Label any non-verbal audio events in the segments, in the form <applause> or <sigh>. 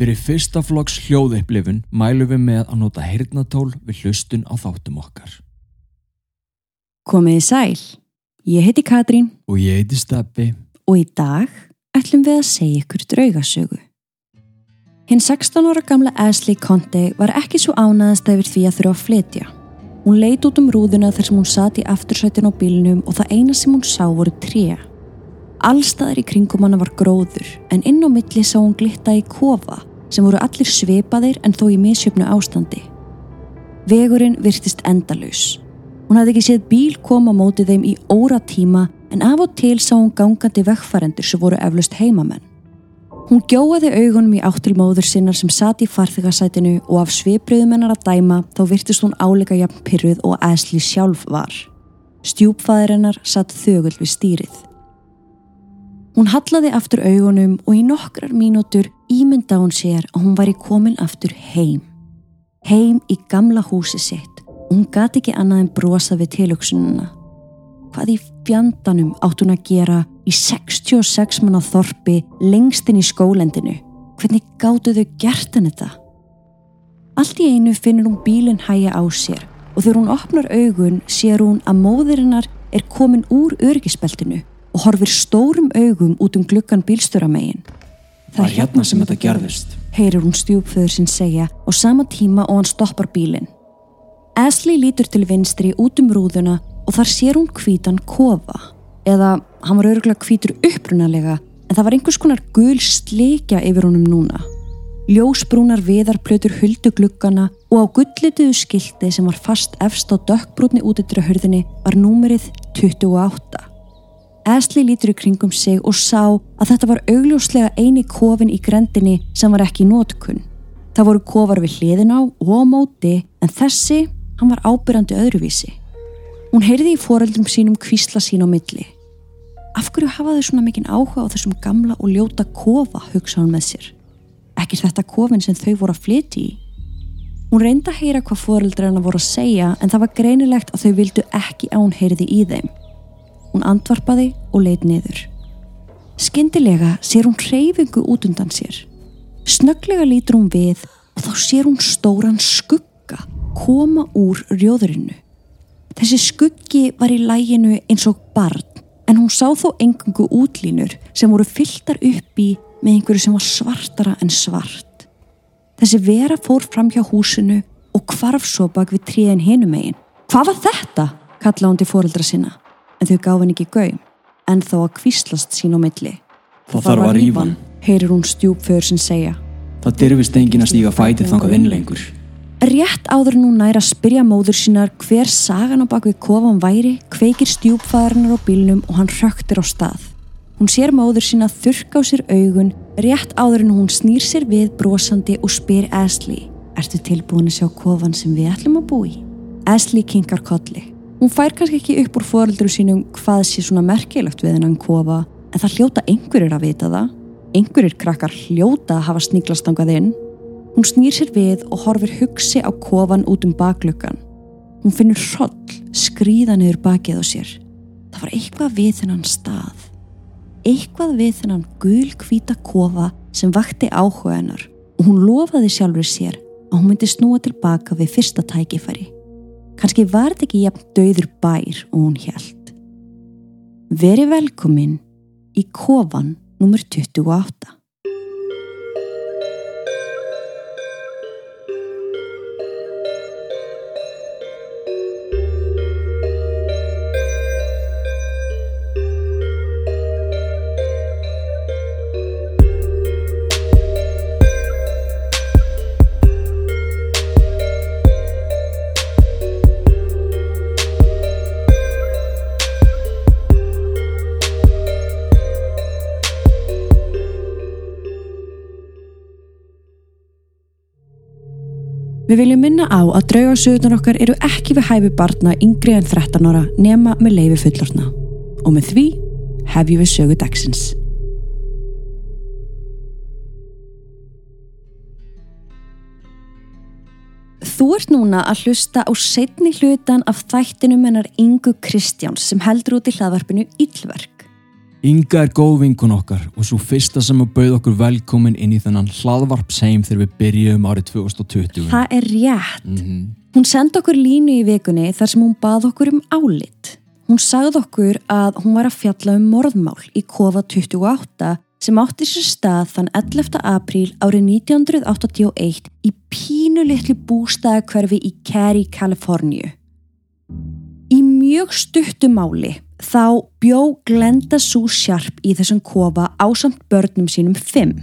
Fyrir fyrsta flokks hljóðupplifun mælum við með að nota heyrnatól við hlustun á þáttum okkar. Komiði sæl, ég heiti Katrín Og ég heiti Steppi. og í dag ætlum við að segja ykkur draugasögu. Hinn 16 ára gamla Ashley Conte var ekki svo ánaðast yfir því að þurfa að flytja. Hún leit út um rúðuna þar sem hún sat í aftursætin á bílnum og það eina sem hún sá voru tré. Allstaðar í kringum hana var gróður en inn á milli sá hún glitta í kofa sem voru allir svipaðir en þó í misjöfnu ástandi. Vegurinn virtist endalaus. Hún hafði ekki séð bíl koma á móti þeim í óra tíma en af og til sá hún gangandi vegfærendur sem voru eflust heimamenn. Hún gjóaði augunum í áttil móður sinnar sem sat í farþegarsætinu og af svipriðum hennar að dæma þá virtist hún áleika jafn pyrruð og Ashley sjálf var. Stjúpfæðir hennar satt þögul við stýrið. Hún hallaði aftur augunum og í nokkrar mínútur ímynda hún sér að hún væri komin aftur heim. Heim í gamla húsi sitt og hún gati ekki annað en brosa við tilöksununa. Hvað í fjandanum átt hún að gera í 66 manna þorpi lengst inn í skólendinu? Hvernig gáttu þau gert henni þetta? Allt í einu finnur hún bílinn hæja á sér og þegar hún opnar augun sér hún að móðurinnar er komin úr örgisbeltinu og horfir stórum augum út um gluggan bílstöramegin. Það er hérna sem þetta gerðist. heyrir hún stjúpföður sinn segja á sama tíma og hann stoppar bílinn. Ashley lítur til vinstri út um rúðuna og þar sér hún hvítan kofa. Eða hann var örgulega hvítur upprunalega en það var einhvers konar gul sleikja yfir honum núna. Ljósbrúnar viðarplötur huldu gluggana og á gullituðu skilti sem var fast efst á dökkbrútni útidra hörðinni var númerið 28. Ashley lítur í kringum sig og sá að þetta var augljóslega eini kofin í grendinni sem var ekki í nótkunn. Það voru kofar við hliðin á og á móti en þessi, hann var ábyrjandi öðruvísi. Hún heyrði í foreldrum sínum kvísla sín á milli. Af hverju hafa þau svona mikinn áhuga á þessum gamla og ljóta kofa, hugsa hún með sér. Ekki þetta kofin sem þau voru að flyti í. Hún reyndi að heyra hvað foreldrarna voru að segja en það var greinilegt að þau vildu ekki hún heyrði í þeim. Hún andvarpaði og leit niður. Skyndilega sér hún hreyfingu út undan sér. Snögglega lítur hún við og þá sér hún stóran skugga koma úr rjóðurinnu. Þessi skuggi var í læginu eins og barn en hún sá þó engungu útlínur sem voru fylltar upp í með einhverju sem var svartara en svart. Þessi vera fór fram hjá húsinu og hvarf svo bak við tríðin hinum megin. Hvað var þetta? kallaði hún til fóreldra sinna en þau gaf henni ekki gaum en þá að kvíslast sín á milli. Það þarf að rífa hann. Heyrir hún stjúpföður sinn segja. Það dyrfist engin að stíga fætið þangað inn lengur. Rétt áður en hún nær að spyrja móður sínar hver sagan á bakvið kofan væri, kveikir stjúpfæðarinnar á bílnum og hann röktir á stað. Hún sér móður sína þurrka á sér augun, rétt áður en hún snýr sér við brosandi og spyr Ashley, ertu tilbúin að sjá kofan sem við ætlum að búi? Ashley kinkar kolli. Hún fær kannski ekki upp úr foreldru sínum hvað sé svona merkilegt við hennan kofa, en það hljóta einhverjir að vita það. Einhverjir krakkar hljóta að hafa sníklast angað inn. Hún snýr sér við og horfir hugsi á kofan út um baklökan. Hún finnur hroll skrýða niður bakið á sér. Það var eitthvað við þennan stað. Eitthvað við þennan gulkvíta kofa sem vakti áhuga hennar og hún lofaði sjálfur sér að hún myndi snúa tilbaka við fyrsta tækifæri. Kanski var þetta ekki jafn döður bær og hún hjælt. Veri velkomin í kofan numur 28. Við viljum minna á að draugarsögurnar okkar eru ekki við hæfi barna yngri en 13 ára nema með leifi fullorna. Og með því hefjum við sögu dagsins. Þú ert núna að hlusta á setni hlutan af þættinum hennar Ingu Kristjáns sem heldur út í hlaðvarpinu Íllverk. Inga er góð vinkun okkar og svo fyrsta sem að bauð okkur velkomin inn í þennan hlaðvarpsheim þegar við byrjum árið 2020. Það er rétt. Mhm. Hún sendi okkur línu í vikunni þar sem hún bað okkur um álit. Hún sagði okkur að hún var að fjalla um morðmál í kofa 28 sem átti sér stað þann 11. apríl árið 1981 í pínu litlu bústæðakverfi í Cary, Kaliforníu. Mjög stuttu máli þá bjó Glenda Sue Sharp í þessum kofa ásamt börnum sínum fimm.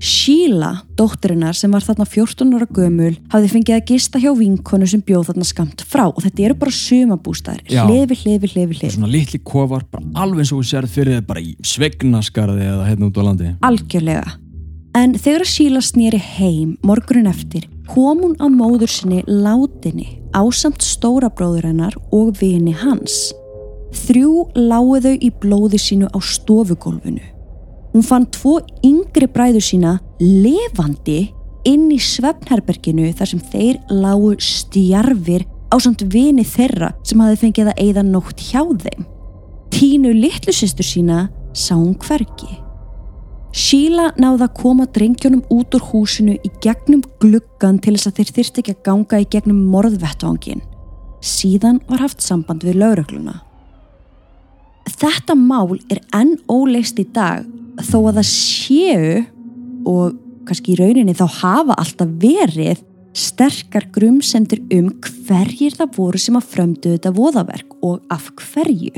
Sheila, dótturinnar sem var þarna 14 ára gömul, hafði fengið að gista hjá vinkonu sem bjóð þarna skamt frá og þetta eru bara sumabústæðir, við við hlið við hlið. Svona litli kofar, bara alveg eins og þú sérð fyrir þið bara í svegnaskarði eða hérna út á landi. Algjörlega. En þegar Sheila snýri heim morgunin eftir, kom hún á móður sinni látinni ásamt stóra bróður hennar og vini hans. Þrjú lágu þau í blóði sínu á stofugólfinu. Hún fann tvo yngri bræður sína levandi inn í svefnherberginu þar sem þeir lágu stjarfir ásamt vini þeirra sem hafi fengið að eigða nótt hjá þeim. Tínu litlu sýstur sína sá hún hvergi. Sheila náði að koma drengjónum út úr húsinu í gegnum gluggan til þess að þeir þyrst ekki að ganga í gegnum morðvettvangin. Síðan var haft samband við laurugluna. Þetta mál er enn óleist í dag þó að það séu og kannski í rauninni þá hafa alltaf verið sterkar grumsendur um hverjir það voru sem að frömdu þetta voðaverk og af hverju.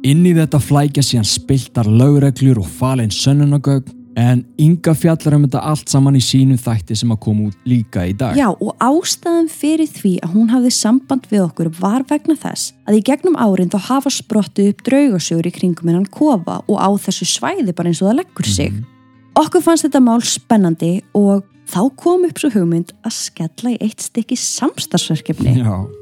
Inn í þetta flækja síðan spiltar lögreglur og falin sönnunagögn en Inga fjallar um þetta allt saman í sínum þætti sem að koma út líka í dag. Já og ástæðan fyrir því að hún hafði samband við okkur var vegna þess að í gegnum árin þá hafa sprottu upp draugasögur í kringum hennan kofa og á þessu svæði bara eins og það leggur sig. Okkur fannst þetta mál spennandi og þá kom upp svo hugmynd að skella í eitt stykki samstagsverkefni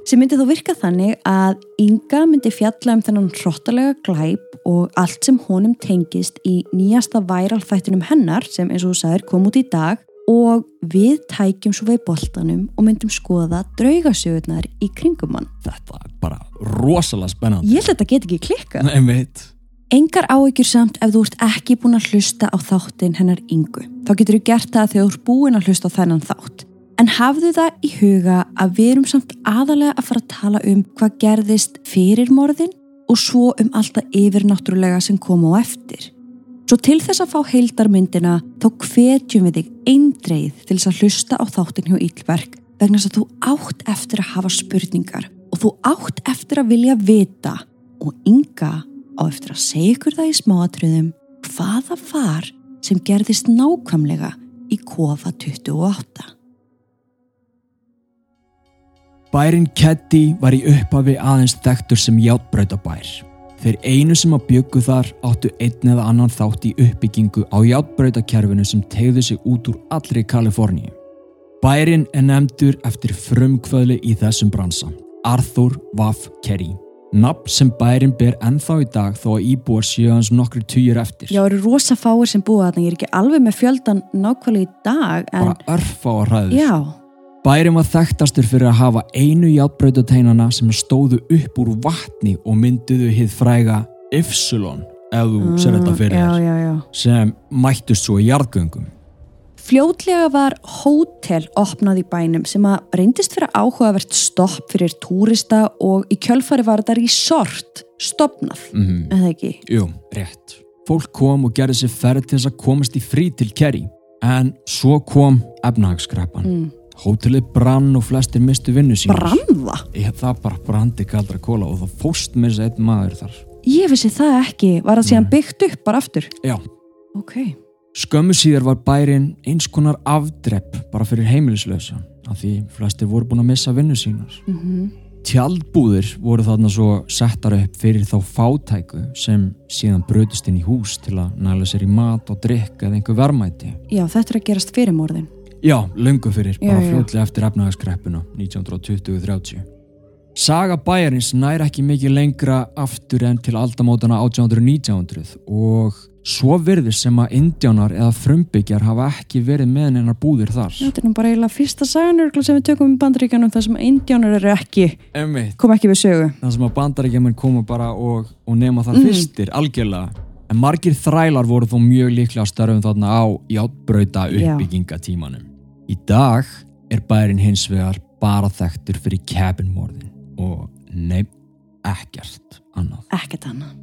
sem myndi þó virka þannig að Inga myndi fjalla um þennan hrottalega glæp og allt sem honum tengist í nýjasta væral þættinum hennar sem eins og þú sagðir kom út í dag og við tækjum svo við boltanum og myndum skoða draugasögurnar í kringum hann. Þetta er bara rosalega spennandi. Ég held að þetta get ekki klikkað. Nei, veit. Engar áhyggjur samt ef þú ert ekki búin að hlusta á þáttin hennar Ingu. Þá getur þú gert það þegar þú ert búin að hlusta á þennan þátt. En hafðu það í huga að við erum samt aðalega að fara að tala um hvað gerðist fyrir morðin og svo um alltaf yfirnáttúrulega sem kom á eftir. Svo til þess að fá heildarmyndina þá hvetjum við þig eindreið til þess að hlusta á þáttin hjá Ílverk vegna þess að þú átt eftir að hafa spurningar og þú átt eftir að vilja vita og Inga á eftir að segja ykkur það í smáatröðum hvaða var sem gerðist nákvæmlega í kofa 28. Bærin Keddi var í upphafi aðeins þekktur sem játbrautabær. Þeir einu sem að byggu þar áttu einn eða annan þátt í uppbyggingu á játbrautakerfinu sem tegðu sig út úr allri Kaliforníu. Bærin er nefndur eftir frumkvöðli í þessum bransa, Arthur Waff Kerry. Nafn sem bærin ber ennþá í dag þó að íbúar séu hans nokkru týjur eftir. Já, eru rosa fáir sem búa þarna, ég er ekki alveg með fjöldan nákvæmlega í dag, en Bara örfá að hræður. já, Bærin var þekktastur fyrir að hafa einu játbrautateinana sem stóðu upp úr vatni og mynduðu hið fræga Ypsilon, ef þú sér þetta fyrir Mm, já, þér, já, já. sem mættust svo í jarðgöngum. Fljótlega var hótel opnað í bænum sem að reyndist fyrir áhugavert stopp fyrir túrista og í kjölfari var þetta resort stopnað, Mm eða ekki? Jú, rétt. Fólk kom og gerði sér ferð til þess að komast í frí til Kerry, en svo kom efnahagskreppan. Mm. Hótelið brann og flestir mistu vinnu sín. Branda? Ég, það bara brandi kaldra kóla og það fóst með þess að einn maður þar. Ég vissi það ekki, var það síðan byggt upp bara aftur? Já, Ok. Skömmu síðar var bærin eins konar afdrepp bara fyrir heimilislausa af því flestir voru búin að missa vinnu sínar. Mm Tjaldbúðir voru þarna svo settar upp fyrir þá fátæku sem síðan brötist inn í hús til að næla sér í mat og drikk eða einhver vermæti. Já, þetta er að gerast fyrir morðin. Já, löngu fyrir, bara já. fljótlega eftir efnahagskreppuna 1920-30. Saga bæjarins nær ekki mikið lengra aftur en til aldamótana 1800-1900 og Svo virðist sem að indjánar eða frumbyggjar hafa ekki verið með hennar búðir þar. Þetta er nú bara eiginlega fyrsta sagan örugglega sem við tökum í bandaríkjanum þar sem indjánar eru ekki, Einmitt. kom ekki við sögu. Það sem að bandaríkjaman koma bara og, og nema það Mm. fyrstir, algjörlega. En margir þrælar voru þó mjög líklega störfum þarna á játbrauta Já. uppbyggingatímanum. Í dag er bærin hins vegar bara þekktur fyrir cabinmorðin og nefn ekkert annað. Ekkert annað.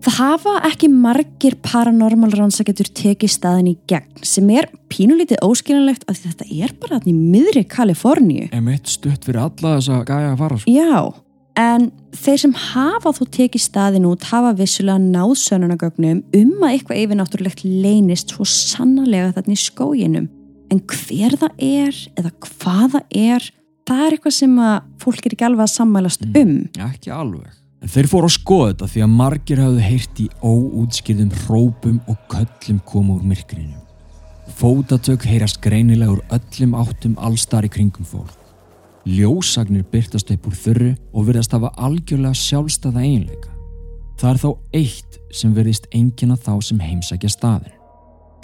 Það hafa ekki margir paranormal rannsaketur tekið staðin í gegn sem er pínulítið óskiljanlegt því þetta er bara hann í miðri Kaliforníu. Einmitt stutt fyrir alla þess að gæja að fara sko. Já, en þeir sem hafa þó tekið staðin út hafa vissulega náð sönunagögnum um að eitthvað yfirnáttúrulegt leynist svo sannarlega þarna í skóginum. En hver það er eða hvað það er, það er eitthvað sem að fólk er ekki alveg að sammælast um. Ekki alveg. En þeir fóru að skoða þetta því að margir hafðu heyrt í óútskýrðum hrópum og köllum koma úr myrkrinu. Fótatök heyrast greinilega úr öllum áttum allstar í kringum fólk. Ljósagnir byrtast upp úr þurru og virðast hafa algjörlega sjálfstæða eiginleika. Það er þó eitt sem virðist engina þá sem heimsækja staðin.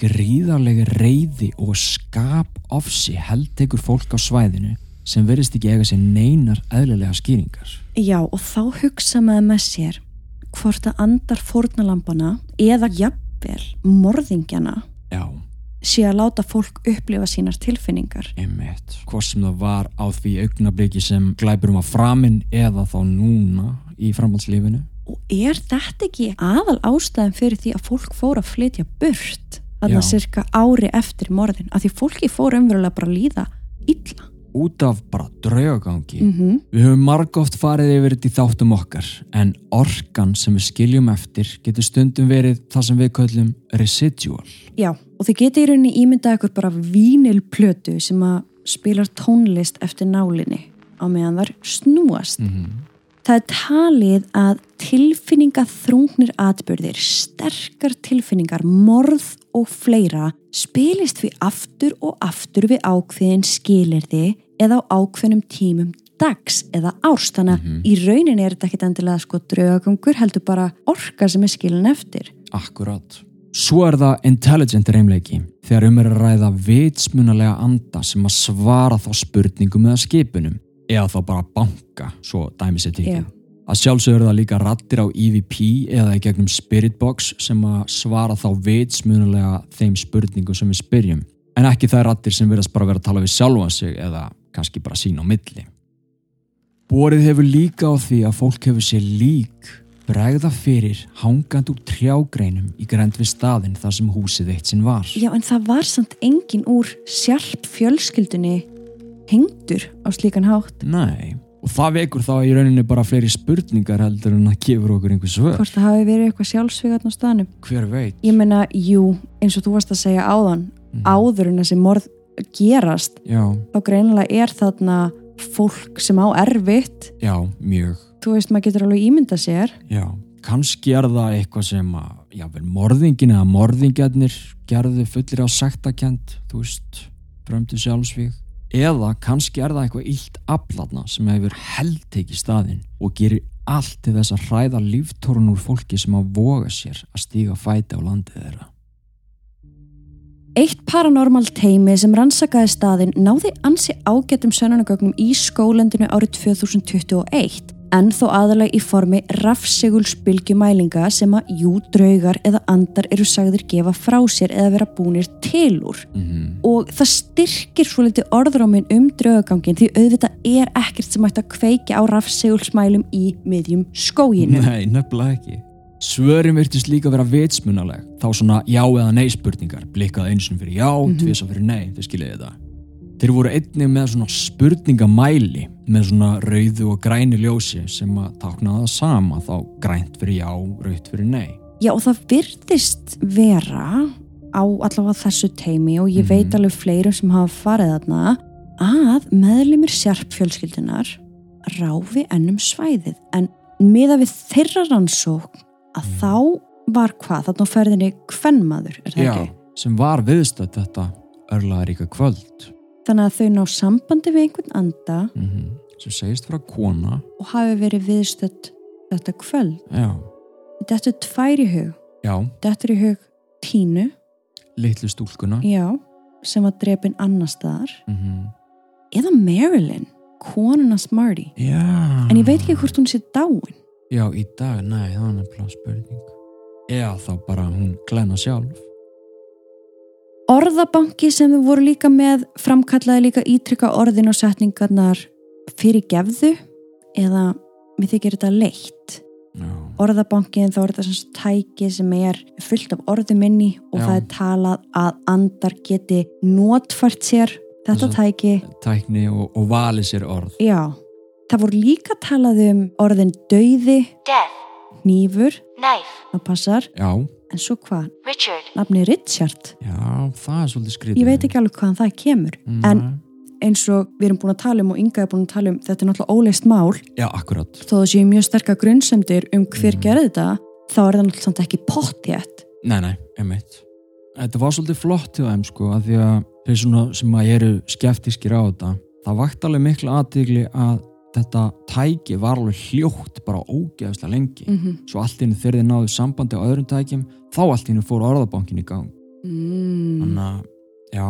Gríðarlega reyði og skap ofsi held tekur fólk á svæðinu sem virðist ekki eiga sér neinar eðlilega skýringar. Já, og þá hugsa maður með sér hvort að andar fórnalampana eða jafnvel morðingjana Já, sé að láta fólk upplifa sínar tilfinningar. einmitt. Hvort sem það var á því augnabliki sem glæpurum að framinn eða þá núna í framhaldslífinu. Og er þetta ekki aðal ástæðan fyrir því að fólk fór að flytja burt þarna Já. cirka ári eftir morðin? Að því fólki fór umverulega bara að líða illa. Út af bara draugagangi. Mm Við höfum margóft farið yfir þetta í þáttum okkar en orkan sem við skiljum eftir getur stundum verið það sem við köllum residual. Já, og þið geti í rauninni ímyndað ykkur bara vínilplötu sem að spilar tónlist eftir nálinni á meðan þar snúast. Það er talið að tilfinningaþrungnir atbyrðir, sterkar tilfinningar, morð og fleira spilist við aftur og aftur við ákveðin skilirði eða á ákveðnum tímum dags eða árstana. Í rauninni er þetta ekkit endilega sko draugagangur, heldur bara orka sem er skilin eftir. Akkurat. Svo er það intelligent reymleiki þegar um er að ræða vitsmunalega anda sem að svara þá spurningum eða skipunum eða þá bara banka, svo dæmi sér tekið. Já. Að sjálfsögur það líka rattir á EVP eða í gegnum Spiritbox sem að svara þá vitsmunalega þeim spurningum sem við spyrjum en ekki það rattir sem verðast bara vera að tala við sjálfan sig eða kannski bara sín á milli. Borið hefur líka á því að fólk hefur sér lík bregða fyrir hangand úr trjágreinum í grænt við staðinn þar sem húsið eitt sinn var. Já, en það var samt engin úr sjálf fjölskyldunni hengdur á slíkan hátt. Nei, og það vekur þá í rauninni bara fleiri spurningar heldur en að gefur okkur einhver svör. Hvort það hafi verið eitthvað sjálfsvíðan á staðnum. Hver veit? Ég meina, jú, eins og þú varst að segja áðan, áður en þessi morð gerast, Já, þá greinilega er þarna fólk sem á erfitt. já, mjög. Þú veist, maður getur alveg ímynda sér. Já, kannski er það eitthvað sem að, já, vel morðingin eða morðingjarnir gerðu fullir á sektakent, þú veist, drömdu sjálfsvíg. Eða kannski er það eitthvað illt aflatna sem hefur heldtekið staðinn og gerir allt til þess að hræða líftórun úr fólki sem að voga sér að stíga fæti á landið þeirra. Eitt paranormal teimi sem rannsakaði staðin náði ansi ágættum sönunagögnum í skólendinu árið 2021 en þó aðalega í formi rafsegulsbylgjumælinga sem að jú draugar eða andar eru sagðir gefa frá sér eða vera búnir til úr. Mm Og það styrkir svo litið orðráminn um draugagangin því auðvitað er ekkert sem ætti að kveikja á rafsegulsmælum í miðjum skóginu. Nei, nefnilega ekki. Svörin virtist líka vera vitsmunaleg, þá svona já eða nei spurningar, blikkað einsum fyrir já, mm -hmm. fyrir nei, þau skiljiði þetta. Þeir voru einnig með svona spurningamæli með svona rauðu og græni ljósi sem að táknaða það sama, þá grænt fyrir já, rauðt fyrir nei. Já og það virðist vera á allavega þessu teimi og ég Mhm. veit alveg fleirum sem hafa farið þarna að meðlumir sjarpfjölskyldunar ráfi ennum svæðið en miða við þeirra rannsókn að þá var hvað þarna ferðinni kvennmaður, er það Já, ekki? sem var viðstödd þetta örlaðaríka kvöld Þannig að þau ná sambandi við einhvern anda mm sem segist frá kona. og hafi verið viðstödd þetta kvöld. Já, Þetta er tvær í hug. Já, Þetta er í hug Tínu, litlu stúlkuna. já, sem var drepin annar staðar. Mm Eða Marilyn, konuna Smarty. Já. En ég veit ekki hvort hún sé dáin. Já, í dag, nei, það er nefnilega spurning. Já, þá bara hún glenna sjálf. Orðabanki sem þau voru líka með framkallaði líka ítrykka orðin og setningarnar fyrir gefðu eða mér þykir þetta leitt. Já. Orðabankin þá er þetta sagt tæki sem er fullt af orðum inni og Já. það er talað að andar geti notfært sér þetta Þessa- tæki. Tækni og, og vali sér orð. Já, það voru líka talað um orðin dauði, Death. nýfur, Knife. það passar, Já, en svo hvað? Richard. Nafni Richard. já, það er svolítið skrítið. Ég veit ekki alveg hvaðan það kemur, en Nei. eins og við erum búin að tala um og Inga er búin að tala um þetta er náttúrulega óleist mál Já, akkurat. þó það séu mjög sterkar grunnsemdir um hver Mhm. gerði þetta þá er það náttúrulega samt ekki pottjætt Nei, nei, einmitt. Þetta var svolítið flott til þeim, sko, að því að þeir svona sem að eru skeftískir á þetta, það vakt alveg miklu aðtigli að þetta tæki var alveg hljótt bara ógeðslega lengi. mm -hmm. Svo allt innu þegar þið náðu sambandi á öðrum tækjum, þá allt innu fór orðabankin í gang. mm. Þannig að, já,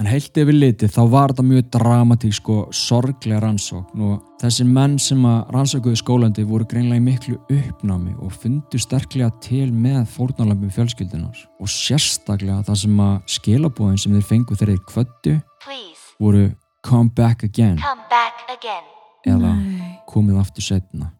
en heilt yfir litið þá var þetta mjög dramatísk og sorglega rannsókn og þessi menn sem að rannsókuðu skólandi voru greinlega í miklu uppnámi og fundu sterklega til með fórnarlöfum fjölskyldunar og sérstaklega það sem að skilabóðin sem þeir fengu þegar þeir kvöttu Please. voru come back again Come back again. Eða Nei. komið aftur setna.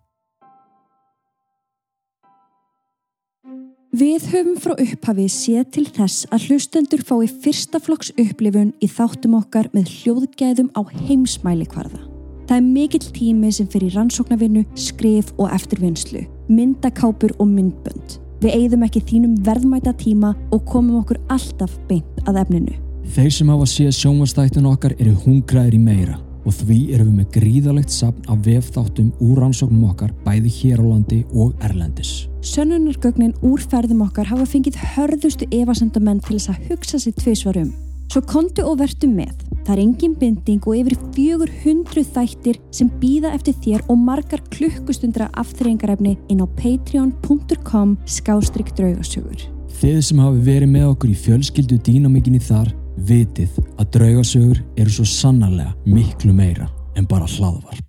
Við höfum frá upphafi séð til þess að hlustendur fái fyrsta flokks upplifun í þáttum okkar með hljóðgæðum á heimsmæli kvarða. Það er mikill tími sem fyrir rannsóknarvinnu, skrif og eftirvinnslu, myndakápur og myndbönd. Við eigðum ekki þínum verðmæta tíma og komum okkur alltaf beint að efninu. Þeir sem hafa séð sjónvastættun okkar eru hungraðir í meira og því erum við með gríðalegt sapn af vefþáttum úr rannsóknum okkar bæði hér á landi og erlendis. Sönnunargögnin úr ferðum okkar hafa fengið hörðustu evasendamenn til þess að hugsa sér tvisvar um. Svo kontu og vertu með. Það er engin binding og yfir 400 þættir sem býða eftir þér og margar klukkustundra afþreyingarefni inn á patreon.com skástrygg draugasögur. Þið sem hafi verið með okkur í fjölskyldu dýnamikinni þar vitið að draugasögur eru svo sannarlega miklu meira en bara hlaðvarp.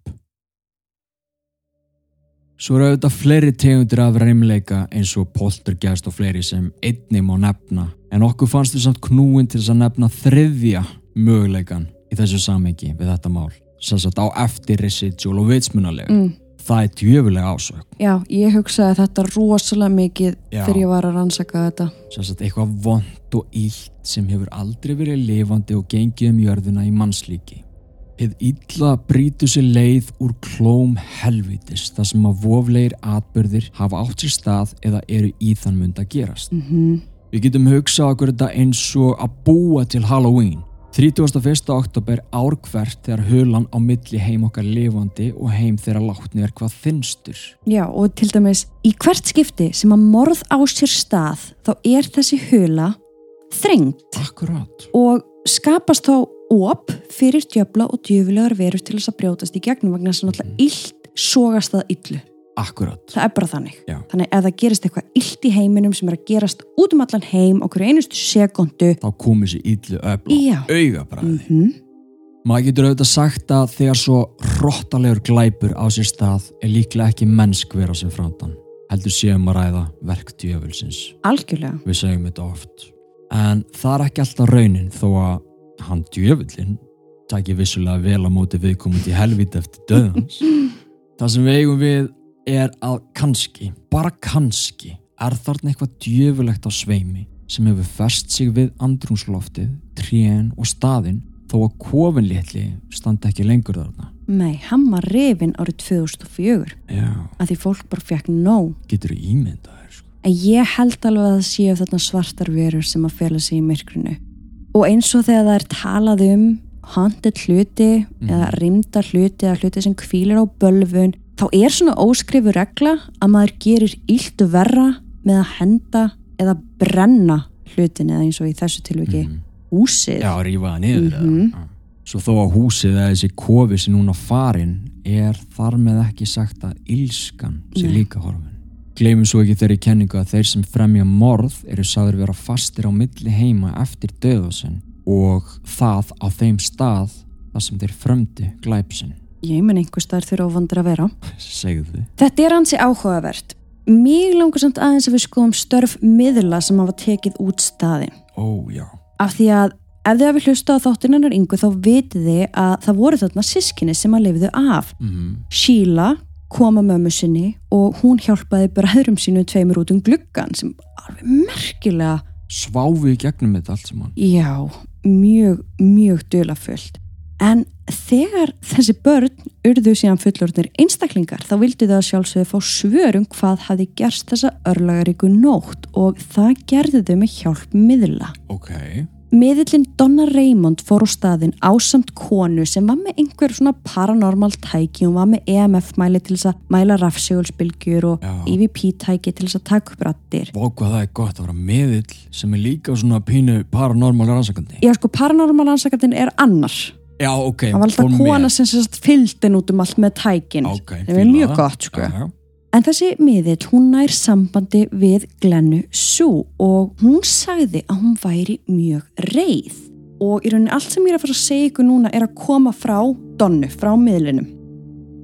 Svo eru auðvitað fleiri tegundir af reymleika eins og poltergeist og fleiri sem einnig má nefna en okkur fannst við samt knúin til þess að nefna þriðja möguleikan í þessu samengi við þetta mál sem sagt á eftir residual og vitsmunalega. Mm. Það er djöfulega ásök. Já, ég hugsaði þetta rosalega mikið Já. þegar ég var að rannsaka þetta. sem sagt eitthvað vond og illt sem hefur aldrei verið lifandi og gengið um jörðina í mannslíki. Hið illa brýtu sér leið úr klóm helvitis þar sem að voflegir atbyrðir hafa átt sér stað eða eru í þann mund að gerast. Mm Við getum hugsað okkur þetta eins og að búa til Halloween. 31. oktober ár hvert þegar hulan á milli heim okkar lifandi og heim þegar látni er hvað þinstur. Já, og til dæmis, í hvert skipti sem að morð á sér stað, þá er þessi hula þrengt Akkurát. og skapast þá op fyrir djöfla og djöfulegar verur til þess að brjótast í gegnum vegna þess að náttúrulega illt sogast það illu. Akkurát. Það er bara þannig. Já. Þannig ef það gerist eitthvað illt í heiminum sem er að gerast út um allan heim okkur einustu sekundu, Þá komið sér illu öfla. Já. Auga bræði. mm Maður getur auðvitað sagt að þegar svo hrottalegur glæpur á sér stað er líklega ekki mennsk vera sér framdann. Heldur séum að ræða verk djöfulsins. algjörlega. Við segjum þetta oft. En það er ekki alltaf raunin þó að hann djöfullin taki vissulega vel á móti viðkomandi í helvít eftir döðans. <laughs> það sem við eigum við er að kannski, bara kannski, er þarna eitthvað djöfulegt á sveimi sem hefur fest sig við andrúnsloftið, trén og staðinn þó að kofin litli standa ekki lengur þarna. Nei, hann var rifin árið 2004 Já, að því fólk bara fekk nóg. getur þú ímyndað þér sko. En ég held alveg að það séu þarna svartar verur sem að fela sig í myrkrinu. Og eins og þegar það er talað um haunted hluti eða rimda hluti eða hluti sem kvílir á bölvun, þá er svona óskrifu regla að maður gerir illt verra með að henda eða brenna hlutin eða eins og í þessu tilviki húsið. Já, rífa það niður Mhm. eða. Já. Svo þó að húsið eða þessi kofi sem núna farin er þar með ekki sagt að ílskan sé líka horfin. Gleimum svo ekki þeirri kenningu að þeir sem fremja morð eru sagður vera fastir á milli heima eftir döðasinn og það á þeim stað þar sem þeir frömdu glæpsinn. Ég menn einhver staðar þurfa óvandur að vera. Segðu þið. Þetta er hansi áhugavert. Mér langar samt aðeins að við skoðum störf miðla sem hafa tekið út staðin. Ó, já. Af því að ef þið hafi hlusta á þáttinannar yngu þá vitið þið að það voru þarna sískinni sem að lifiðu af. Mm. Sheila kom að mömmu sinni og hún hjálpaði bræðurum sínu tveimur út um gluggan sem alveg merkilega, Sváfu í gegnum þetta allt saman. já, mjög, mjög dölafullt. En þegar þessi börn urðu síðan fullorðnir einstaklingar þá vildi það sjálfsögðu fá svörum hvað hafi gerst þessa örlagaríku nótt og það gerði þau með hjálp miðla. Ok. Miðillin Donna Raymond fór á staðin ásamt konu sem var með einhver svona paranormal tæki, hún var með EMF mæli til þess að mæla rafsegulsbylgjur og Já. EVP tæki til þess að taka upp rattir. Vá hvað það er gott að vera meðill sem er líka svona pínu paranormal rannsakandi. Já sko, paranormal ansakandin er annar. Já, ok. Það var alltaf kona með. sem sérst fylgdin út um allt með tækin. Ok, Það fíla mjög gott sko. Já, já. En þessi miðill, hún nær sambandi við Glennu Sue og hún sagði að hún væri mjög reið. Og í rauninni allt sem ég er að fara að segja ykkur núna er að koma frá Donnu, frá miðlinum.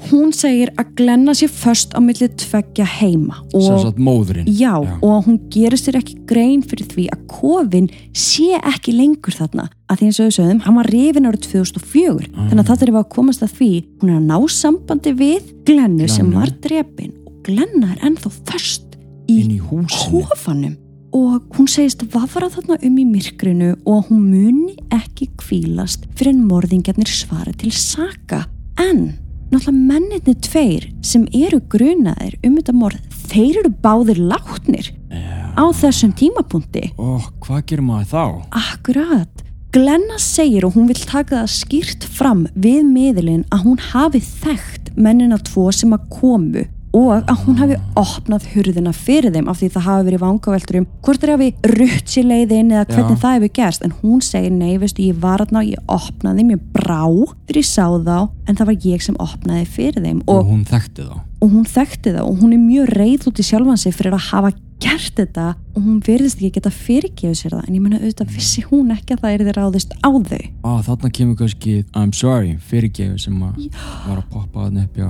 Hún segir að Glenna sé först á milli tveggja heima Sem og, já, og að hún gerir sér ekki grein fyrir því að kofin sé ekki lengur þarna. Að því eins og þau sögðum, hann var rifin árið 2004. Þannig að það er að komast að því, hún er að ná sambandi við Glennu sem Glennu. var drepin. Og Glenna er ennþá först í í kofanum. Og hún segist vafra þarna um í myrkrinu og að hún muni ekki kvílast fyrir en morðingjarnir svara til saka. En náttúrulega menninni tveir sem eru grunaðir um þetta morð þeir eru báðir látnir Já. á þessum tímapunkti Ó, hvað gerir maður þá? Akkurat. Glenna segir og hún vil taka það skýrt fram við miðlinn að hún hafi þekkt mennina tvo sem að komu og að hún hafi opnað hurðina fyrir þeim af því það hafi verið vangaveltur um hvort þeir hafi rutt sér leiðin eða hvernig Já. það hefur gerst. En hún segir nei, veistu, ég var aðna og ég opnaði mér brá þegar ég sá þá en það var ég sem opnaði fyrir þeim. Og og, hún þekkti þá. og hún þekkti það og hún er mjög reið út í sjálfan sig fyrir að hafa gert þetta. Og hún verðist ekki geta fyrirgefið sér það. En ég meina auðvitað vissi hún ekki að það er þeir ráðist á þau. Á, þarna kemur kannski I'm sorry, fyrirgefi sem að var að poppa þarna upp á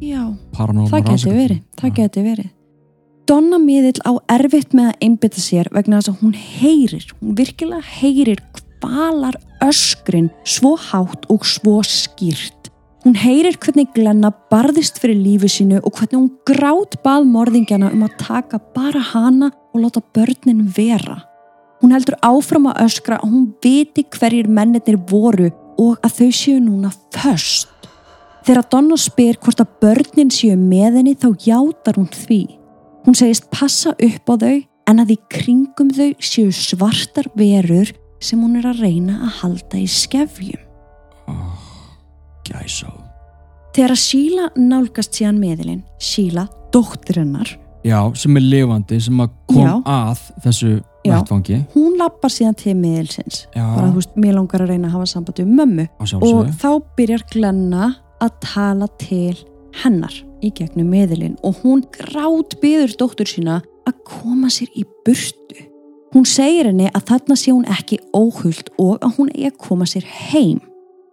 Já, það rannsakandi. verið, það geti verið. Donna miðill á erfitt með að einbytta sér vegna þess að hún heyrir hún virkilega heyrir kvalar öskrin svo hátt og svo skýrt. Hún heyrir hvernig Glenna barðist fyrir lífi sínu og hvernig hún grát bað morðingjana um að taka bara hana og láta börnin vera. Hún heldur áfram að öskra að hún viti hverjir mennirnir voru og að þau séu núna först Þegar Donna spyr hvort að börnin séu með henni þá játar hún því. Hún segist passa upp á þau en að í kringum þau séu svartar verur sem hún er að reyna að halda í skefjum. oh, Gæsá Þegar að Sheila nálgast síðan meðilinn, Sheila, dóttir hennar, Já, sem er lifandi, sem að kom Já. að þessu Já. vettfangi hún lappar síðan til meðilsins. Já, Bara þú veist, mér langar að reyna að hafa sambandi um mömmu. sjálfsögðu Og þá byrjar Glenna að tala til hennar í gegnum meðilinn og hún grát byður dóttur sína að koma sér í burtu. Hún segir henni að þarna sé hún ekki óhult og að hún eigi að koma sér heim.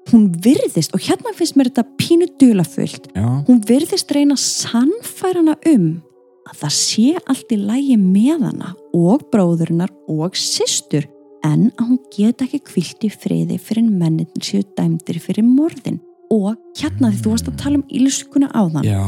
Hún virðist, og hérna finnst mér þetta pínu dulafullt, Já, hún virðist reyna að sannfæra hana um að það sé allt í lægi með hana og bróðurinnar og systur en að hún get ekki kvilt í friði fyrir mennin séu dæmdir fyrir morðin og hérna því þú varst að tala um ílskuna á þann já,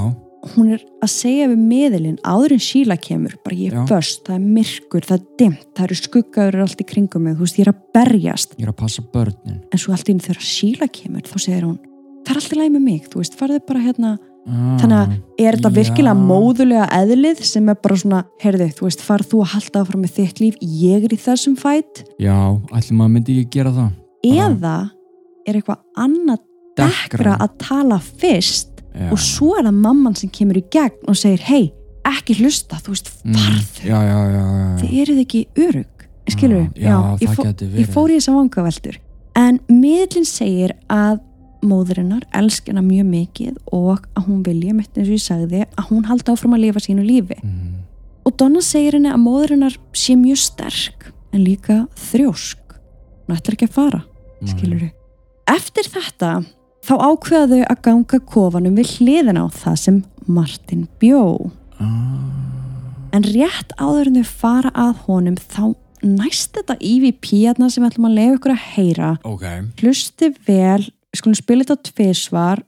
hún er að segja við meðilinn áður en síla kemur, bara ég Já. er föst það er myrkur, það er dimmt, það eru skuggaður allt í kringum mig, þú veist ég er að berjast. Ég er að passa börnin. En svo allt í einu þegar síla kemur þá segir hún, það er allt í lægi með mig þú veist, farðu bara hérna. Ah, Þannig að er þetta já. virkilega móðulega eðlið sem er bara svona, heyrðu, þú veist, farð þú að halda áfram með þitt líf, ég er í þessum fætt Já, ætlum maður myndi ekki gera það. Eða er eitthvað annað dekkra að tala fyrst Já. og svo er það mamman sem kemur í gegn og segir, hei, ekki hlusta, þú veist, Mm, farðu, já. þið eruð ekki örug, skilur Já, já, ég, fó, ég fór í þessa vangaveltur en miðlinn segir að móðurinnar elsk hennar mjög mikið og að hún vilja, mitt eins og ég sagði, að hún haldi áfram að lifa sínu lífi. mm. Og Donna segir henni að móðurinnar sé mjög sterk en líka þrjósk. Hún ætlar ekki að fara, skilur þau. Eftir þetta þá ákveða þau að ganga kofanum við hliðina á það sem Martin bjó. ah. En rétt áður en þau fara að honum þá næst þetta EVP-arna sem við ætlum að lefa ykkur að heyra. ok, Hlusti vel, við skulum spila þetta tvisvar.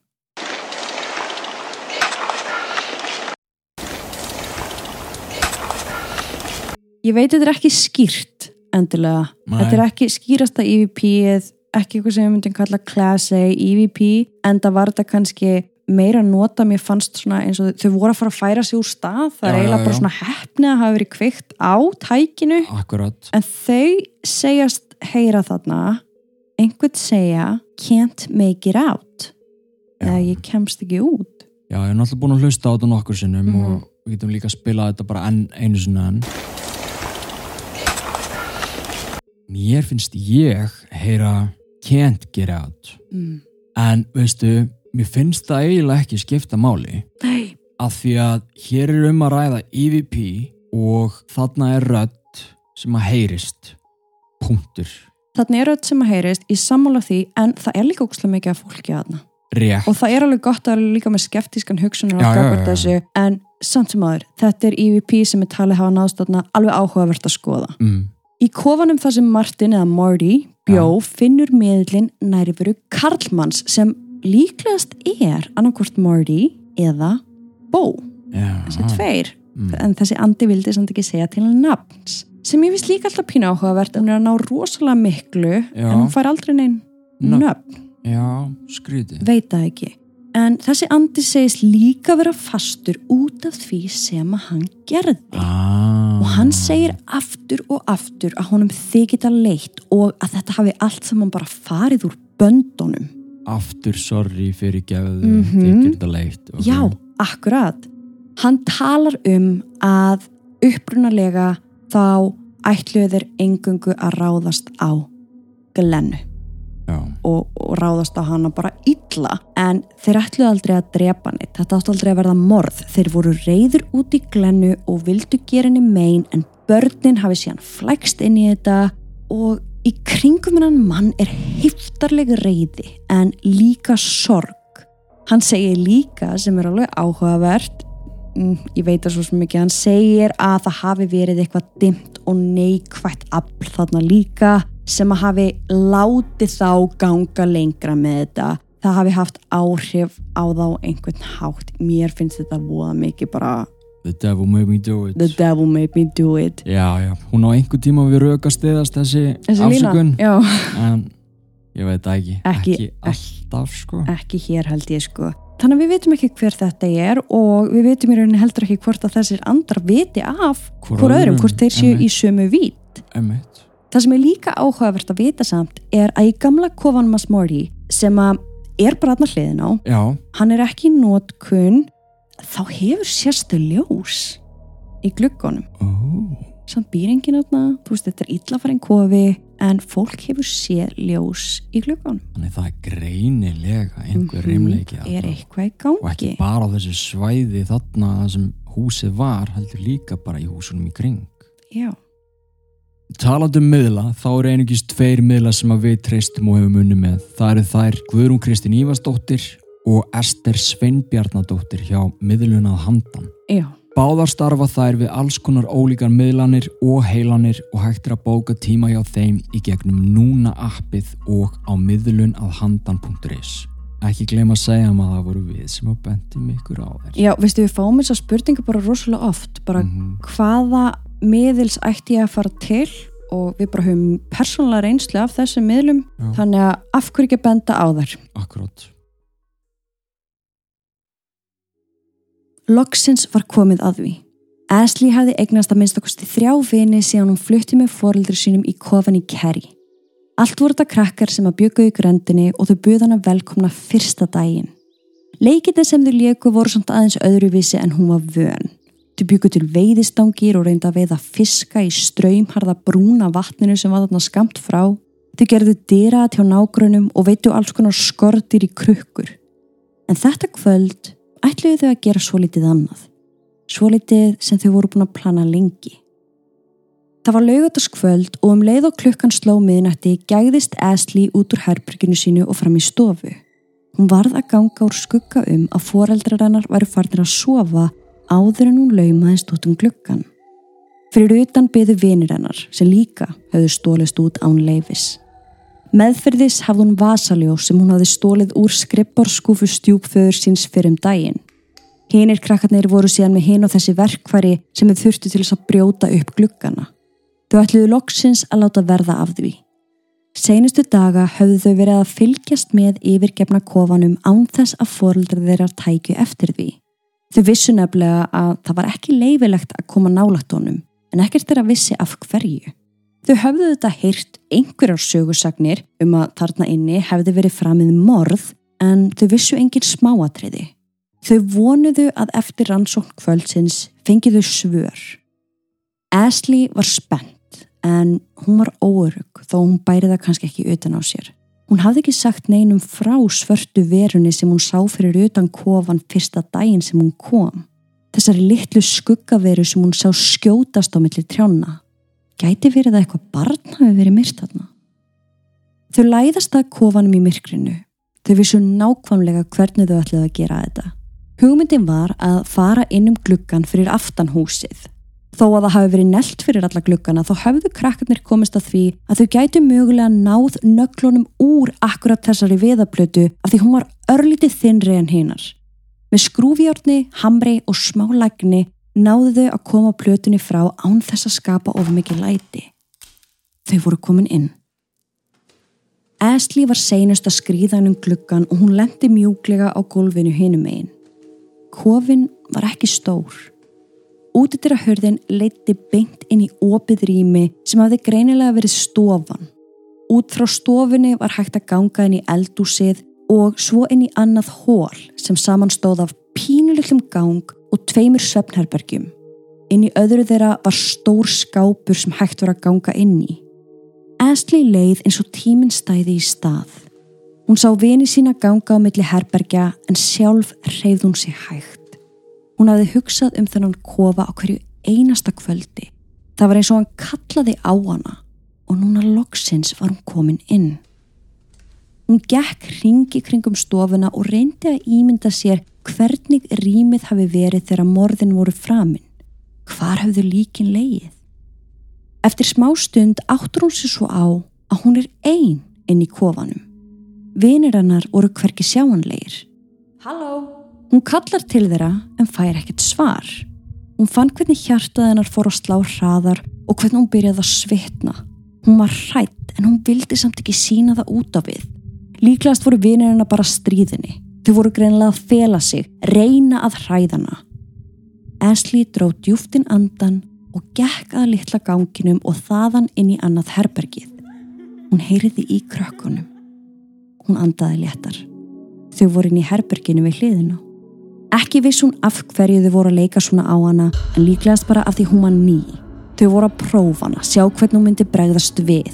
Ég veit þetta er ekki skýrt endilega. Nei. Þetta er ekki skýrasta EVP-ið, ekki eitthvað sem við myndum kalla Class A EVP, en það var þetta kannski meira nota, mér fannst svona eins og þau voru að fara að færa sig úr stað, það Já, er já, eiginlega bara já. svona hefni að hafa verið kveikt á tækinu akkurat En þau segjast heyra þarna einhvern segja can't make it out Já. eða ég kemst ekki út Já, ég er náttúrulega búin að hlusta á þetta nokkur sinnum Mhm. og við getum líka að spila þetta bara enn einu sinna enn. Mér finnst ég heyra can't get out. mm. En veistu, mér finnst það eiginlega ekki skipta máli Nei, af því að hér er um að ræða EVP og þarna er rödd sem að heyrist. Punktur. þannig er öll sem að heyrist í sammála því en það er líka ógustlega mikið af fólki þarna Rétt. og það er alveg gott að líka með skeptískan hugsunar já, já. þessu en samt sem aður, þetta er EVP sem er talið hafa náðst þarna alveg áhugavert að skoða Mm. Í kofanum þar sem Martin eða Marty bjó finnur miðlinn nærifuru Karlmanns sem líklegast er annarkvort Marty eða Bo, Já. þessi tveir Mm. en þessi andi vildi samt ekki segja til nafns sem ég finnst líka alltaf pína áhugavert hún er að ná rosalega miklu Já. en hún fær aldrei neinn Nöfn. Já, skrítið. veit það ekki en þessi andi segist líka vera fastur út af því sem að hann gerði Ah. Hann segir aftur og aftur að honum þykir það leitt og að þetta hafi allt saman bara farið úr böndunum aftur sorry fyrir gefðu Mhm. þykir þetta leitt okay. Já, akkurat. Hann talar um að upprunalega þá ætluðu þeir engungu að ráðast á glennu og, og ráðast á hana bara illa en þeir ætluðu aldrei að drepa neitt. Þetta átti aldrei að verða morð. Þeir voru reyður út í glennu og vildu gera henni mein en börnin hafi síðan flækst inn í þetta og í kringum hennan mann er hiftarleg reyði en líka sorg. Hann segir líka sem er alveg áhugavert mm, ég veit það svo ekki, hann segir að það hafi verið eitthvað dimmt og neikvætt afl þarna líka sem að hafi látið þá ganga lengra með þetta. Það hafi haft áhrif á þá einhvern hátt. Mér finnst þetta voða mikið bara the devil made me do it. The devil made me do it. Já, já, hún á einhver tíma við rökast eðast þessi, þessi afsökun. En ég veit ekki. Ekki- ekki alltaf sko. ekki hér held ég sko. Þannig að við veitum ekki hver þetta er og við veitum í rauninni heldur ekki hvort að þessir andra viti af Hvor hvort öðrum, hvort þeir séu í sömu vít. Einmitt. Það sem er líka áhugavert að vita samt er að í gamla kofanum að Morty sem að er bara aðna hliðin á, já, hann er ekki í nótkun, þá hefur sérstu ljós í gluggunum. ó, Samt býringin átna, þú veist þetta er illafarinn kofi en fólk hefur séð ljós í gluggunum. þannig það er greinilega einhver reymleiki Er eitthvað í og ekki bara á þessu svæði þarna þar sem húsið var heldur líka bara í húsunum í kring Já. Talandi um miðla, þá eru einungis tveir miðla sem að við treystum og hefum unni með. Það eru þær Guðrún Kristín Ívarsdóttir og Ester Sveinbjarnadóttir hjá miðlunað handan. Já. Báðar starfa þær við alls konar ólíkar miðlanir og heilanir og hægt er að bóka tíma hjá þeim í gegnum núna appið og á miðlunadhandan.is. Ekki gleyma að segja maður að það voru við sem að bendum ykkur á þér. Já, veistu, við fáum þessar spurningar bara rosalega oft, bara Mhm. hvaða miðils ætti ég að fara til og við bara höfum persónulega reynslu af þessum miðlum, Já. þannig að af hverju ekki benda á þær? Akkurát. Loksins var komið að því. Ashley hafði eignast að minnst okkur þrjá vini síðan hún flutti með foreldri sínum í kofan í Kerry. Allt voru þetta krakkar sem að bjöggu í gröndinni og þau buð hana velkomna fyrsta daginn. Leikirni sem þau léku voru samt aðeins öðruvísi en hún var vön. Þau bjöggu til veiðistangir og reynda að veiða fiska í ströymharða brúna vatninu sem var þarna skamt frá. Þau gerðu dýraðat hjá nágrunum og veitu alls konar skortir í krukkur. En þetta kvöld ætluðu þau að gera svo litið annað. Svo litið sem þau voru búin að plana lengi. Það var laugataskvöld og um leið og klukkan sló miðnætti gæðist Asli út úr herbyrginu sínu og fram í stofu. Hún varð að ganga úr skugga um að foreldrar hennar væri farnir að sofa áður en hún laumaðist út um glukkan. Fyrir utan byðu vinir hennar sem líka höfðu stólist út án leifis. Meðferðis hafði hún vasaljó sem hún hafði stólið úr skrippborskúfu stjúpföður síns fyrir um daginn. Hinnir krakkarnir voru síðan með hinn og þessi verkfæri sem þau þurftu til þess að brjóta upp glukkana. Þau ætluðu loksins að láta verða af því. Seinustu daga höfðu þau verið að fylgjast með yfirgefna kofanum án þess að fóröldra þeirra tækju eftir því. Þau vissu nefnilega að það var ekki leifilegt að koma nálagt honum en ekkert er að vissi af hverju. Þau höfðu þetta heyrt einhverjar sögursagnir um að þarna inni hefði verið framið morð en þau vissu engin smáatriði. Þau vonuðu að eftir rannsókn kvöldsins fengiðu svör. Asli var spennt en hún var óörug þó hún bæri það kannski ekki utan á sér. Hún hafði ekki sagt neinum frá svörtu verunni sem hún sá fyrir utan kofan fyrsta daginn sem hún kom. Þessari litlu skuggaveru sem hún sá skjótast á milli trjána. Gæti verið að eitthvað barn hafi verið myrt þarna. Þau læðast að kofanum í myrkrinu. Þau vissu nákvæmlega hvernig þau ætlaði að gera þetta. Hugmyndin var að fara inn um gluggan fyrir aftanhúsið. Þó að það hafi verið nelt fyrir alla gluggana þá hafðu krakkarnir komist að því að þau gætu mögulega náð nöglunum úr akkurat þessari viðablötu af því hún var örlítið þinnri en hinnar. Með skrúfjárni, hamri og smá lækni náðu þau að koma plötunni frá án þess að skapa of mikið læti. Þau voru komin inn. Asli var seinust að skrýða hennum gluggan og hún lendi mjúklega á gólfinu hinum einn. Kofin var ekki stór. Útittir að hörðin leiti beint inn í opið rými sem hafði greinilega verið stofan. Út frá stofinni var hægt að ganga inn í eldúsið og svo inn í annað hól sem samanstóð af pínuliklum gang og tveimur söpnherbergjum. Inn í öðru þeirra var stór skápur sem hægt var að ganga inn í. Asli leið eins og tíminn stæði í stað. Hún sá vini sína ganga á milli herbergja en sjálf reyð hún sig hægt. Hún hafði hugsað um þennan kofa á hverju einasta kvöldi. Það var eins og hann kallaði á hana og núna loksins var hún komin inn. Hún gekk ringi kringum stofuna og reyndi að ímynda sér hvernig rýmið hafi verið þegar morðin voru framinn. Hvar hafðu líkin leið? Eftir smá stund áttur hún sér svo á að hún er einn inn í kofanum. Vinir hennar voru hverki sjáanleir. Halló! Hún kallar til þeirra en fær ekkert svar. Hún fann hvernig hjartað hennar fór að slá hraðar og hvernig hún byrjaði að svitna. Hún var hrætt en hún vildi samt ekki sína það út af við. Líklegast voru vinir hennar bara stríðinni. Þau voru greinilega að fela sig, reyna að hræðana. Asli dróð djúftin andan og gekk að litla ganginum og þaðan inn í annað herbergið. Hún heyriði í krökkunum. Hún andaði léttar. Þau voru inn í herberginu við hliðina. Ekki viss hún af hverju þau voru að leika svona á hana en líklegast bara af því hún var ný. Þau voru að prófa hana, sjá hvernig hún myndi bregðast við.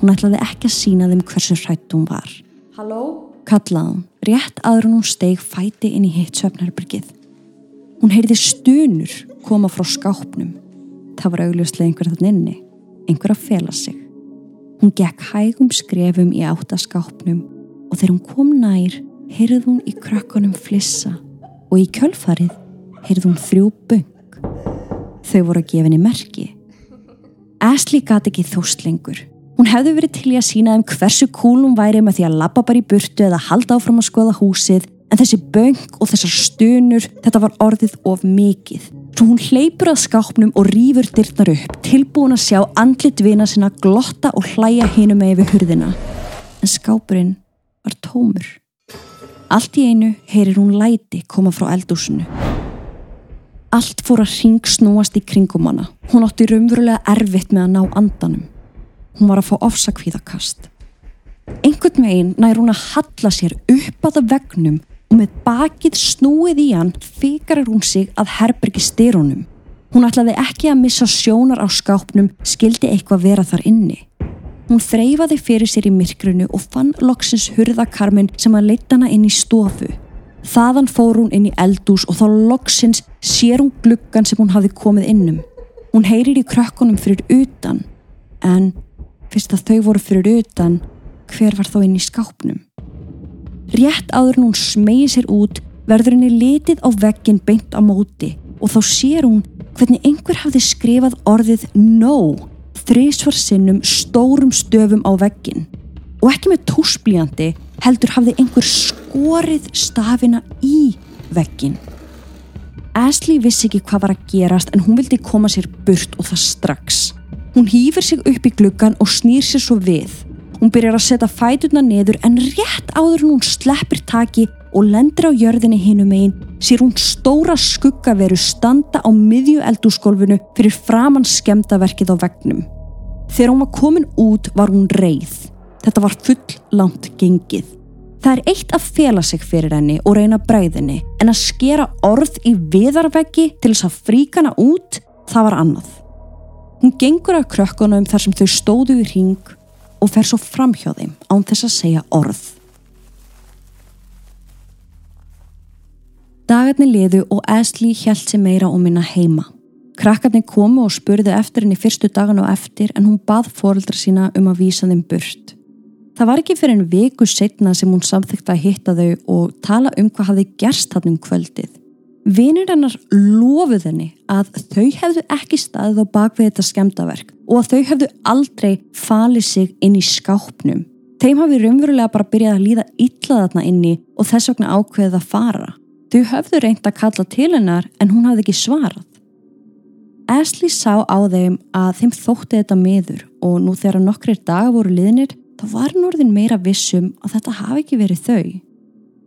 Hún ætlaði ekki að sína þeim hversu hrætt hún var. Halló? Kallaði hún, rétt aður hún steg fæti inn í hitt söfnarbyrgið. Hún heyrði stunur koma frá skápnum. Það var augljóslega einhver þann inni, einhver að fela sig. Hún gekk hægum skrefum í áttaskapnum og þegar hún kom nær, heyrði hún í krökkunum flissa og í kjölfarið heyrði hún þrjú böng. Þau voru að gefa henni merki. Asli gati ekki þóst lengur. Hún hefði verið til í að sína þeim hversu kúl hún væri með því að lappa bara í burtu eða halda áfram að skoða húsið en þessi böng og þessar stunur þetta var orðið of mikið. Svo hún hleypur að skápnum og rýfur dyrtnar upp tilbúin að sjá andlit vina sinna glotta og hlæja hinu með yfir hurðina. En skápurinn var tómur. Allt í einu heyrir hún læti koma frá eldúsinu. Allt fór að ring snúast í kringum hana. Hún átti raunverulega erfitt með að ná andanum. Hún var að fá ofsakvíðakast. Einhvern veginn nær hún að halla sér upp að vegnum og með bakið snúið í hann fikarir hún sig að herbergi styrunum. Hún ætlaði ekki að missa sjónar á skápnum, skildi eitthvað vera þar inni. Hún þreyfaði fyrir sér í myrkrunu og fann loksins hurðakarmin sem að leita hana inn í stofu. Þaðan fór hún inn í eldús og þá loksins sér hún gluggan sem hún hafi komið innum. Hún heyrir í krökkunum fyrir utan, en fyrst að þau voru fyrir utan, hver var þá inn í skápnum? Rétt áður en hún smegi sér út verður henni litið á veggin beint á móti og þá sér hún hvernig einhver hafði skrifað orðið no þrísvar sinnum stórum stöfum á veggin og ekki með túsblíjandi heldur hafði einhver skorið stafina í veggin. Ashley vissi ekki hvað var að gerast en hún vildi koma sér burt og það strax. Hún hýfur sig upp í gluggan og snýr sér svo við. Hún byrjar að setja fætuna neður en rétt áður hún sleppir taki og lendir á jörðinni hinum einn sér hún stóra skuggaveru standa á miðju eldúsgólfinu fyrir framann skemdaverkið á vegnum. Þegar hún var komin út var hún reið. Þetta var full langt gengið. Það er eitt að fela sig fyrir henni og reyna bræðinni en að skera orð í viðarveggi til þess að fríkana út, það var annað. Hún gengur af krökkunum þar sem þau stóðu í ring og fer svo fram hjá þeim án þess að segja orð. Dagarnir liðu og Ashley held sér meira og minna heima. Krakkarnir komu og spurðu eftir henni fyrstu dagan og eftir en hún bað fóreldra sína um að vísa þeim burt. Það var ekki fyrir en viku setna sem hún samþykta að hitta þau og tala um hvað hafði gerst hann um kvöldið. Vinir hennar lofuð henni að þau hefðu ekki staðið á bakvið þetta skemdaverk og að þau hefðu aldrei falið sig inn í skápnum. Þeim hafi raunverulega bara byrjað að líða illa þarna inni og þess vegna ákveðið að fara. Þau höfðu reynd að kalla til hennar en hún hafði ekki svarað. Ashley sá á þeim að þeim þótti þetta miður og nú þegar nokkrir dagar voru liðnir þá var norðin meira vissum að þetta hafi ekki verið þau.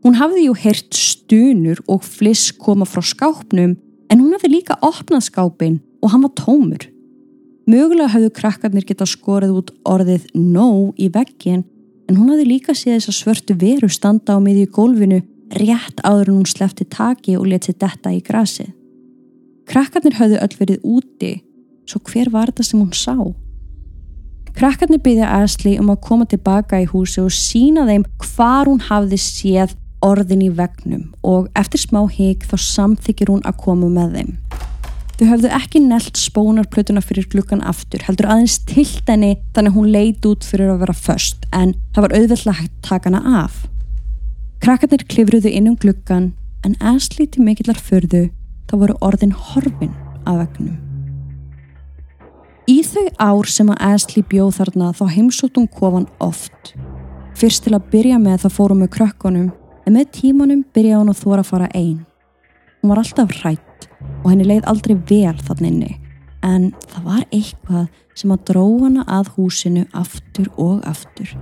Hún hafði jú heyrt stunur og fliss koma frá skápnum en hún hafði líka opnað skápin og hann var tómur. Mögulega hafðu krakkarnir geta skorið út orðið no í veggin en hún hafði líka séð þess að svörtu veru standa á miðju gólfinu rétt áður en hún slefti taki og letið detta í grasið. Krakkarnir höfðu öll verið úti, svo hver var þetta sem hún sá? Krakkarnir byggja Ashley um að koma tilbaka í húsi og sína þeim hvar hún hafði séð orðin í vegnum og eftir smá hík þá samþykir hún að koma með þeim. Þau höfðu ekki nelt spónarplötuna fyrir glukkan aftur, heldur aðeins tilt henni þannig hún leit út fyrir að vera först en það var auðvitað hægt taka hana af. Krakkarnir klifruðu inn um gluggan en til mikillar förðu þá voru orðin horfin af vegnum. Í þau ár sem að Ashley bjóð þarna þá heimsótt hún kofan oft. Fyrst til að byrja með þá fórum við krökkunum en með tímanum byrjaði hún að þóra að fara einn. Hún var alltaf hrætt og henni leið aldrei vel þann inni en það var eitthvað sem að dró hana að húsinu aftur og aftur.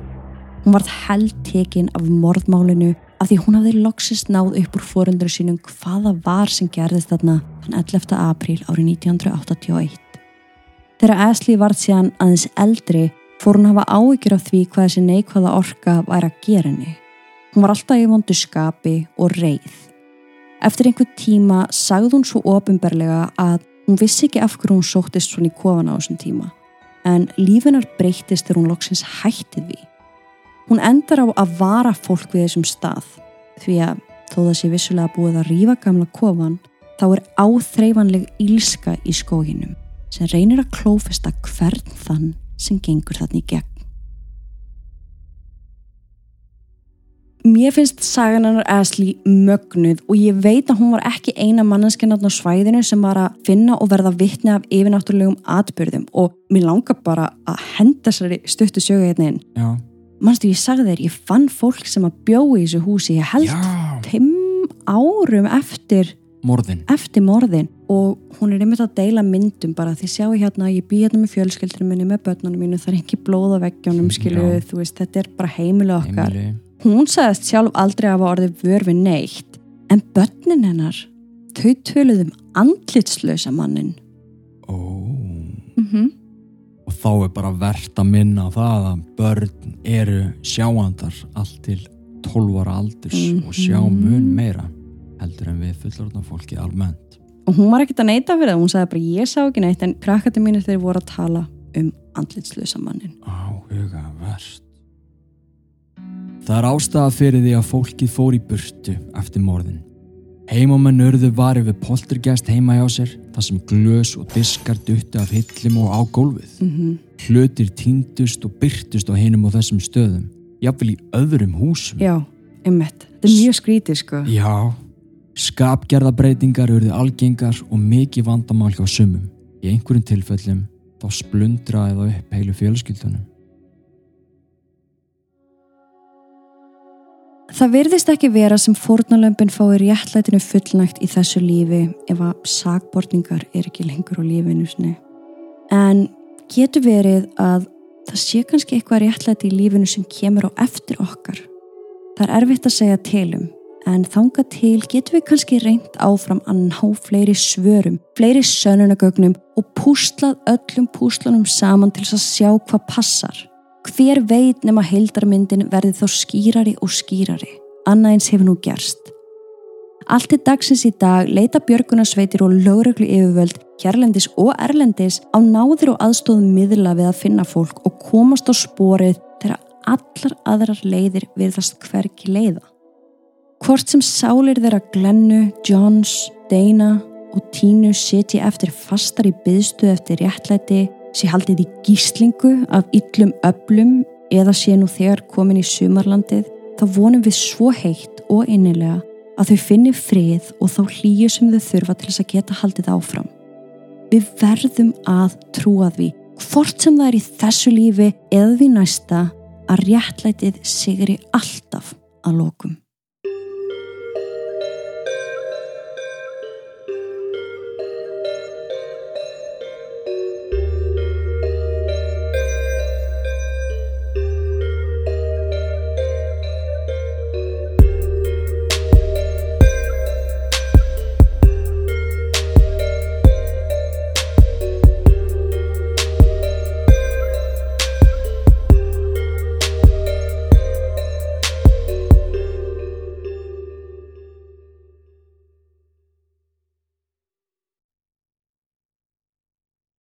Hún varð held tekin af morðmálinu af því hún hafði loksist náð upp úr fórundur sínum hvaða var sem gerðist þarna þann 11. apríl árið 1981. Þegar Ashley varð síðan aðeins eldri fór hún hafa áhyggjur af því hvað þessi neikvæða orka væri að gera henni. Hún var alltaf í vondu skapi og reið. Eftir einhver tíma sagði hún svo ofinberlega að hún vissi ekki af hverju hún sóttist svona í kofan á þessum tíma en lífinar breytist þegar hún loksins hættið við. Hún endar á að vara fólk við þessum stað því að þó það sé vissulega búið að rýfa gamla kofan þá er áþreifanleg ílska í skóginum sem reynir að klófesta hvern þann sem gengur þannig gegn. Mér finnst sagan hennar Ashley mögnuð og ég veit að hún var ekki eina manneskinn á svæðinu sem var að finna og verða vittni af yfirnáttúrulegum atbyrðum og mér langar bara að henda þessari stuttu sögu hérna inn. Já mannstu ég sagði þér, ég fann fólk sem að bjói í þessu húsi, ég held fimm árum eftir morðin. eftir morðin og hún er einmitt að deila myndum bara því sjáu hérna, ég bý hérna með fjölskyldinu minni með börnunum mínu, það er ekki blóð á veggjónum skilu, Já. þú veist, þetta er bara heimilu okkar Heimili. hún sagðist sjálf aldrei að hafa orðið vörfi neitt en börnin hennar þau töluðum andlitslösa mannin ó oh. mhm mm þá er bara verðt að minna það að börn eru sjáandar allt til 12 ára aldurs mm -hmm. og sjá mun meira heldur en við fullorðna fólki almennt og hún var ekkert að neyta fyrir það, hún sagði bara ég sá ekki neitt en krakkati mínir þeir voru að tala um andlitslösa mannin. Áhuga verst. Það er ástæða fyrir því að fólkið fór í burtu eftir morðin. Heimamenn örðu varið við poltergæst heima hjá sér þar sem glös og diskar duttu af hillum og á gólfið. Mm -hmm. Hlutir týndust og byrtust á hinum og þessum stöðum, jafnvel í öðrum húsum. Já, einmitt. Þetta er mjög skrítið sko. Já, skapgerðabreitingar urði algengar og mikið vandamál hjá sumum. Í einhverjum tilfellum þá splundraði það upp heilu fjölskyldunum. Það virðist ekki vera sem fórnalömpin fái réttlætinu fullnægt í þessu lífi ef að sagbortningar er ekki lengur á lífinu sinni. En getur verið að það sé kannski eitthvað réttlæti í lífinu sem kemur á eftir okkar. Það er erfitt að segja tilum en þanga til getur við kannski reynd áfram að ná fleiri svörum, fleiri sönunagögnum og púslað öllum púslanum saman til að sjá hvað passar. Hver veit nema heildarmyndin verði þá skýrari og skýrari, annað eins hefur nú gerst. Allt til dagsins í dag leita björgunarsveitir og lögreglu yfirvöld, hérlendis og erlendis á náðir og aðstóðum miðla við að finna fólk og komast á sporið þegar allar aðrar leiðir virðast hverki leiða. Hvort sem sálir þeirra Glennu, Johns, Dana og Tínu seti eftir fastar í byðstuð eftir réttlæti, sé haldið í gíslingu af yllum öblum eða sé nú þegar komin í sumarlandið, þá vonum við svo heitt og innilega að þau finni frið og þá hlýju sem þau þurfa til þess að geta haldið áfram. Við verðum að trúa því, hvort sem það er í þessu lífi eða því næsta, að réttlætið sigri alltaf að lokum.